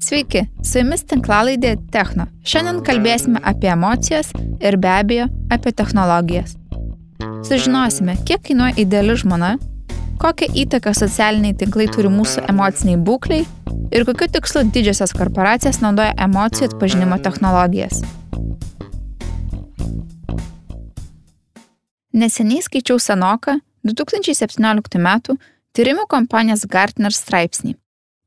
Sveiki, su jumis tinklalaidė Techno. Šiandien kalbėsime apie emocijas ir be abejo apie technologijas. Sužinosime, kiek kainuoja ideali žmona, kokią įtaką socialiniai tinklai turi mūsų emociniai būkliai ir kokiu tikslu didžiosios korporacijos naudoja emocijų atpažinimo technologijas. Neseniai skaičiau senoką 2017 m. tyrimų kompanijos Gartner straipsnį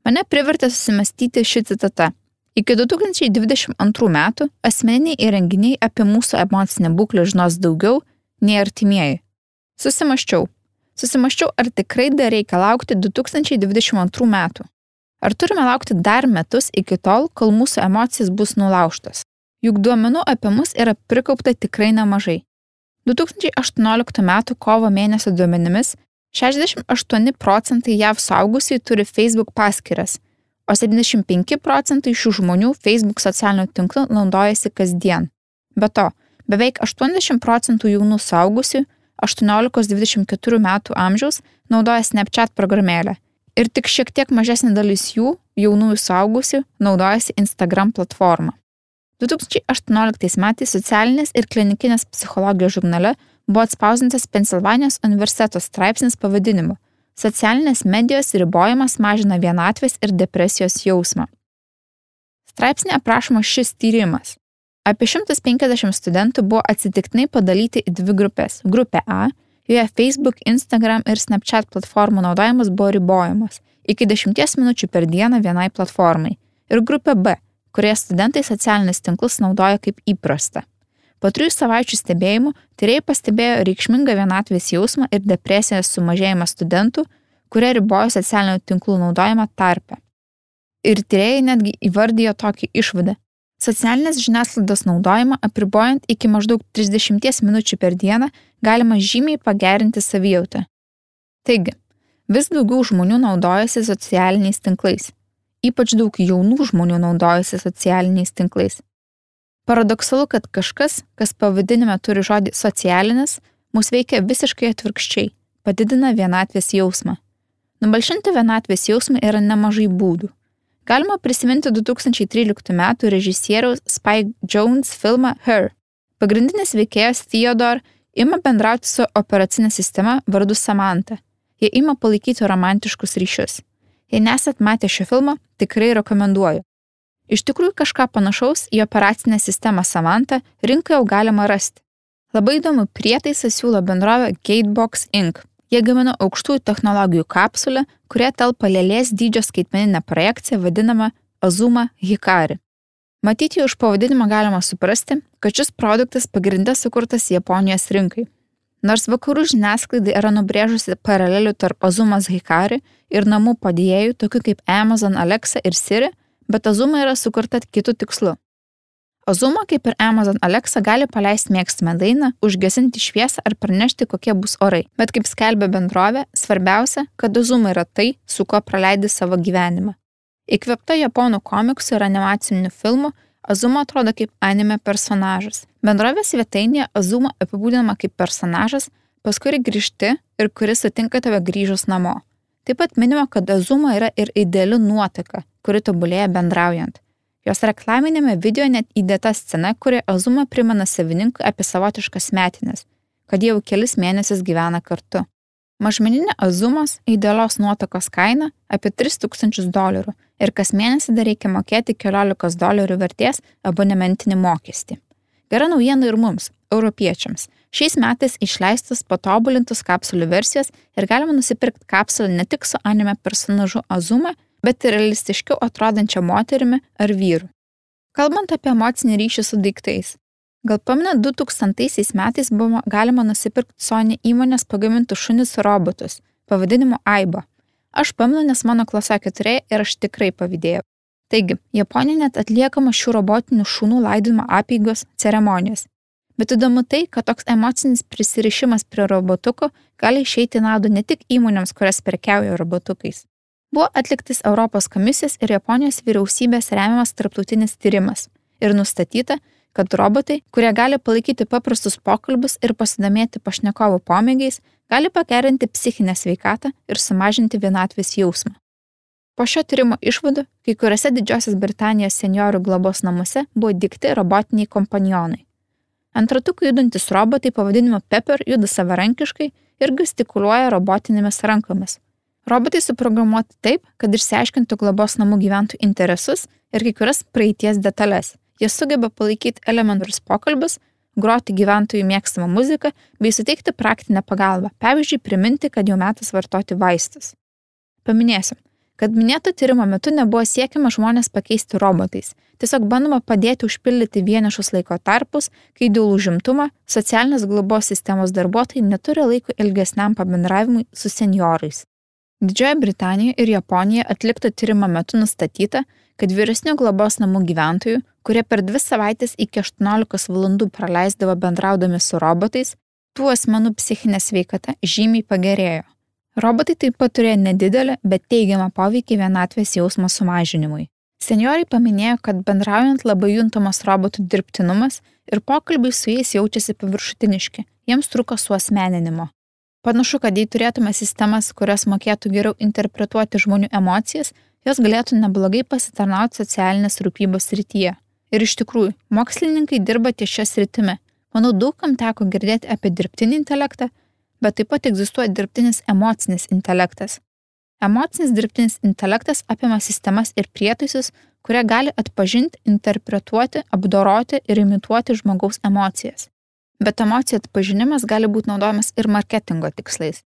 Mane privertė susimastyti ši citata. Iki 2022 metų asmeniniai įrenginiai apie mūsų emocinę būklę žinos daugiau nei artimieji. Susimaščiau. Susimaščiau, ar tikrai dar reikia laukti 2022 metų. Ar turime laukti dar metus iki tol, kol mūsų emocijas bus nulaužtos? Juk duomenų apie mus yra prikaupta tikrai nemažai. 2018 m. kovo mėnesio duomenimis 68 procentai JAV saugusiai turi Facebook paskyras, o 75 procentai šių žmonių Facebook socialinių tinklų naudojasi kasdien. Be to, beveik 80 procentų jaunų saugusių 18-24 metų amžiaus naudoja Snapchat programėlę ir tik šiek tiek mažesnė dalis jų, jaunųjų saugusių, naudojasi Instagram platformą. 2018 metais socialinės ir klinikinės psichologijos žurnale buvo atspausintas Pensilvanijos universiteto straipsnis pavadinimu Socialinės medijos ribojimas mažina vienatvės ir depresijos jausmą. Straipsnė aprašoma šis tyrimas. Apie 150 studentų buvo atsitiktinai padalyti į dvi grupės. Grupė A, joje Facebook, Instagram ir Snapchat platformų naudojimas buvo ribojamas iki 10 minučių per dieną vienai platformai. Ir grupė B, kurioje studentai socialinius tinklus naudoja kaip įprasta. Po trijų savaičių stebėjimų tyrėjai pastebėjo reikšmingą vienatvės jausmą ir depresijos sumažėjimą studentų, kurie ribojo socialinių tinklų naudojimą tarpe. Ir tyrėjai netgi įvardijo tokį išvadą. Socialinės žiniasklaidos naudojimą apribojant iki maždaug 30 minučių per dieną galima žymiai pagerinti savijautą. Taigi, vis daugiau žmonių naudojasi socialiniais tinklais. Ypač daug jaunų žmonių naudojasi socialiniais tinklais. Paradoksalu, kad kažkas, kas pavadinime turi žodį socialinis, mus veikia visiškai atvirkščiai - padidina vienatvės jausmą. Nubalšinti vienatvės jausmą yra nemažai būdų. Galima prisiminti 2013 m. režisieriaus Spike Jones filmą Her. Pagrindinis veikėjas Theodore ima bendrauti su operacinė sistema vardu Samantha. Jie ima palaikyti romantiškus ryšius. Jei nesat matę šio filmo, tikrai rekomenduoju. Iš tikrųjų kažką panašaus į operacinę sistemą Samantha rinkoje jau galima rasti. Labai įdomu prietaisą siūlo bendrovė Gatebox Inc. Jie gamino aukštųjų technologijų kapsulę, kurie telpa lėlės dydžio skaitmeninę projekciją vadinamą Azuma Hikari. Matyti jau iš pavadinimo galima suprasti, kad šis produktas pagrindė sukurtas Japonijos rinkai. Nors vakarų žiniasklaidai yra nubrėžusi paralelių tarp Azumas Hikari ir namų padėjėjų, tokių kaip Amazon Alexa ir Siri, bet Azuma yra sukurta kitų tikslų. Azuma, kaip ir Amazon Alexa, gali paleisti mėgstamą dainą, užgesinti šviesą ar pranešti, kokie bus orai. Bet kaip skelbia bendrovė, svarbiausia, kad Azuma yra tai, su kuo praleidi savo gyvenimą. Įkvėpta japonų komiksų ir animacinių filmų, Azuma atrodo kaip anime personažas. Bendrovės svetainėje Azuma apibūdinama kaip personažas, pas kurį grįžti ir kuris sutinka tave grįžus namo. Taip pat minima, kad Azuma yra ir ideali nuotaka, kuri tobulėja bendraujant. Jos reklaminėme video net įdėta scena, kuri Azuma primena savininkui apie savotiškas metinės, kad jau kelis mėnesius gyvena kartu. Mažmeninė Azumos idealios nuotakos kaina apie 3000 dolerių ir kas mėnesį dar reikia mokėti 14 dolerių vertės abonementinį mokestį. Gera naujiena ir mums, europiečiams. Šiais metais išleistas patobulintos kapsulių versijos ir galima nusipirkti kapsulę ne tik su anime personažu Azuma, bet ir realistiškiau atrodančia moterimi ar vyru. Kalbant apie emocinį ryšį su daiktais. Gal pamena 2000 metais buvo galima nusipirkti Sony įmonės pagamintų šunis robotus, pavadinimu Aiba. Aš pamenu, nes mano klasiokė turėjo ir aš tikrai pavydėjau. Taigi, Japonija net atliekama šių robotinių šunų laidojimo apėgos ceremonijos. Bet įdomu tai, kad toks emocinis prisirišimas prie robotukų gali išeiti naudą ne tik įmonėms, kurias prekiauja robotukais, buvo atliktas Europos komisijos ir Japonijos vyriausybės remiamas tarptautinis tyrimas ir nustatyta, kad robotai, kurie gali palaikyti paprastus pokalbius ir pasidomėti pašnekovo pomėgiais, gali pagerinti psichinę sveikatą ir sumažinti vienatvės jausmą. Po šio tyrimo išvadų, kai kuriuose Didžiosios Britanijos seniorių globos namuose buvo dikti robotiniai kompanionai. Ant ratukų judantis robotai pavadinimu Pepper juda savarankiškai ir gestikuliuoja robotinėmis rankomis. Robotai suprogramuoti taip, kad išsiaiškintų globos namų gyventojų interesus ir kai kurias praeities detalės. Jie sugeba palaikyti elementarius pokalbius, groti gyventojų mėgstamą muziką bei suteikti praktinę pagalbą, pavyzdžiui, priminti, kad jau metas vartoti vaistus. Paminėsiu, kad minėto tyrimo metu nebuvo siekiama žmonės pakeisti robotais. Tiesiog bandoma padėti užpildyti vienišus laiko tarpus, kai dėl užimtumo socialinės globos sistemos darbuotojai neturi laiko ilgesniam pabendravimui su seniorais. Didžiojoje Britanijoje ir Japonijoje atlikto tyrimo metu nustatyta, kad vyresnių globos namų gyventojų, kurie per dvi savaitės iki 18 valandų praleisdavo bendraudami su robotais, tų asmenų psichinė sveikata žymiai pagerėjo. Robotai taip pat turėjo nedidelį, bet teigiamą poveikį vienatvės jausmo sumažinimui. Senioriai paminėjo, kad bendraujant labai juntamas robotų dirbtinumas ir pokalbiai su jais jaučiasi paviršutiniški, jiems truko suosmeninimo. Panašu, kad jei turėtume sistemas, kurios mokėtų geriau interpretuoti žmonių emocijas, jos galėtų neblogai pasitarnauti socialinės rūpybos rytyje. Ir iš tikrųjų, mokslininkai dirba ties šią sritimi. Manau, daugam teko girdėti apie dirbtinį intelektą, bet taip pat egzistuoja dirbtinis emocinis intelektas. Emocinis dirbtinis intelektas apima sistemas ir prietaisus, kurie gali atpažinti, interpretuoti, apdoroti ir imituoti žmogaus emocijas. Bet emocijų atpažinimas gali būti naudojamas ir marketingo tikslais.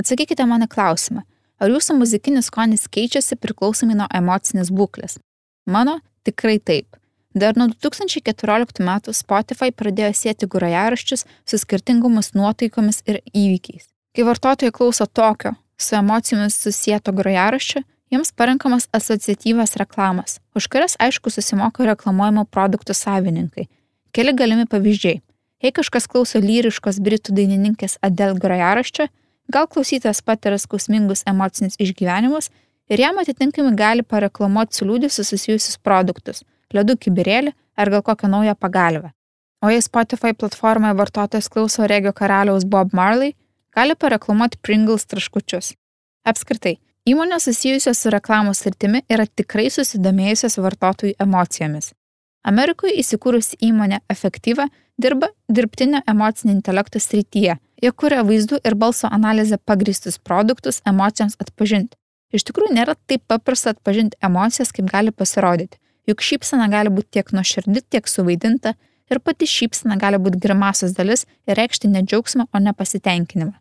Atsakykite mano klausimą, ar jūsų muzikinis skonis keičiasi priklausomai nuo emocinės būklės? Mano tikrai taip. Dar nuo 2014 metų Spotify pradėjo sėti grojaraščius su skirtingomis nuotaikomis ir įvykiais. Kai vartotojai klauso tokio, su emocijomis susijęto grojaraščio, jiems parenkamas asociatyvas reklamas, už kurias aišku susimoka reklamuojamų produktų savininkai. Keli galimi pavyzdžiai. Jei kažkas klauso lyriškos britų dainininkės Adele grojaraščio, gal klausytojas patiria skausmingus emocinius išgyvenimus ir jam atitinkamai gali pareklamuoti su liūdėsiu susijusius produktus ledų kibirėlį ar gal kokią naują pagalvę. O jei Spotify platformoje vartotojas klauso regio karaliaus Bob Marley, gali pareklamuoti Pringles traškučius. Apskritai, įmonės susijusios su reklamos sritimi yra tikrai susidomėjusios vartotojų emocijomis. Amerikoje įsikūrusi įmonė Efektyva dirba dirbtinio emocinio intelekto srityje. Jie kuria vaizdų ir balso analizę pagristus produktus emocijoms atpažinti. Iš tikrųjų nėra taip paprasta atpažinti emocijas, kaip gali pasirodyti juk šypsena gali būti tiek nuoširdi, tiek suvaidinta ir pati šypsena gali būti grimasos dalis ir reikšti ne džiaugsmą, o nepasitenkinimą.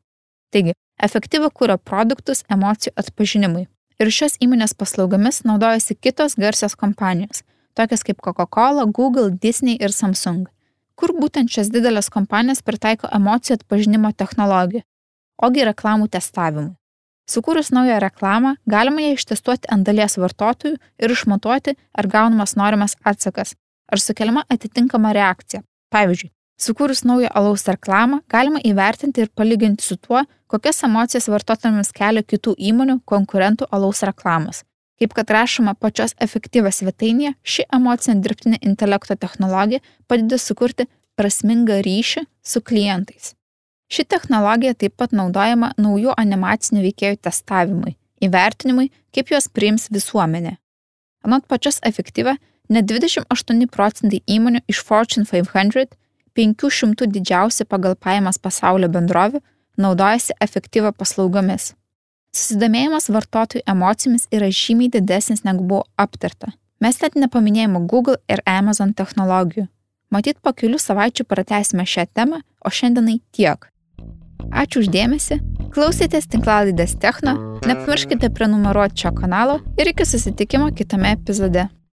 Taigi, efektyvą kūro produktus emocijų atpažinimui. Ir šios įmonės paslaugomis naudojasi kitos garsios kompanijos, tokios kaip Coca-Cola, Google, Disney ir Samsung, kur būtent šias didelės kompanijos pritaiko emocijų atpažinimo technologiją, ogi reklamų testavimui. Sukūrus naują reklamą, galima ją ištestuoti ant dalies vartotojų ir išmatuoti, ar gaunamas norimas atsakas, ar sukeliama atitinkama reakcija. Pavyzdžiui, sukūrus naują alaus reklamą, galima įvertinti ir palyginti su tuo, kokias emocijas vartotojams kelia kitų įmonių konkurentų alaus reklamos. Kaip kad rašoma pačios efektyvas svetainėje, ši emocinė dirbtinė intelekto technologija padeda sukurti prasmingą ryšį su klientais. Ši technologija taip pat naudojama naujų animacinių veikėjų testavimui, įvertinimui, kaip juos priims visuomenė. Anot pačios efektyvą, net 28 procentai įmonių iš Fortune 500, 500 didžiausi pagal pajamas pasaulio bendrovių, naudojasi efektyvą paslaugomis. Susidomėjimas vartotojų emocijomis yra žymiai didesnis negu buvo aptarta. Mes net nepaminėjome Google ir Amazon technologijų. Matyt, po kelių savaičių pratęsime šią temą, o šiandienai tiek. Ačiū uždėmesi, klausėtės tinklalaidės Techno, nepamirškite prenumeruoti šio kanalo ir iki susitikimo kitame epizode.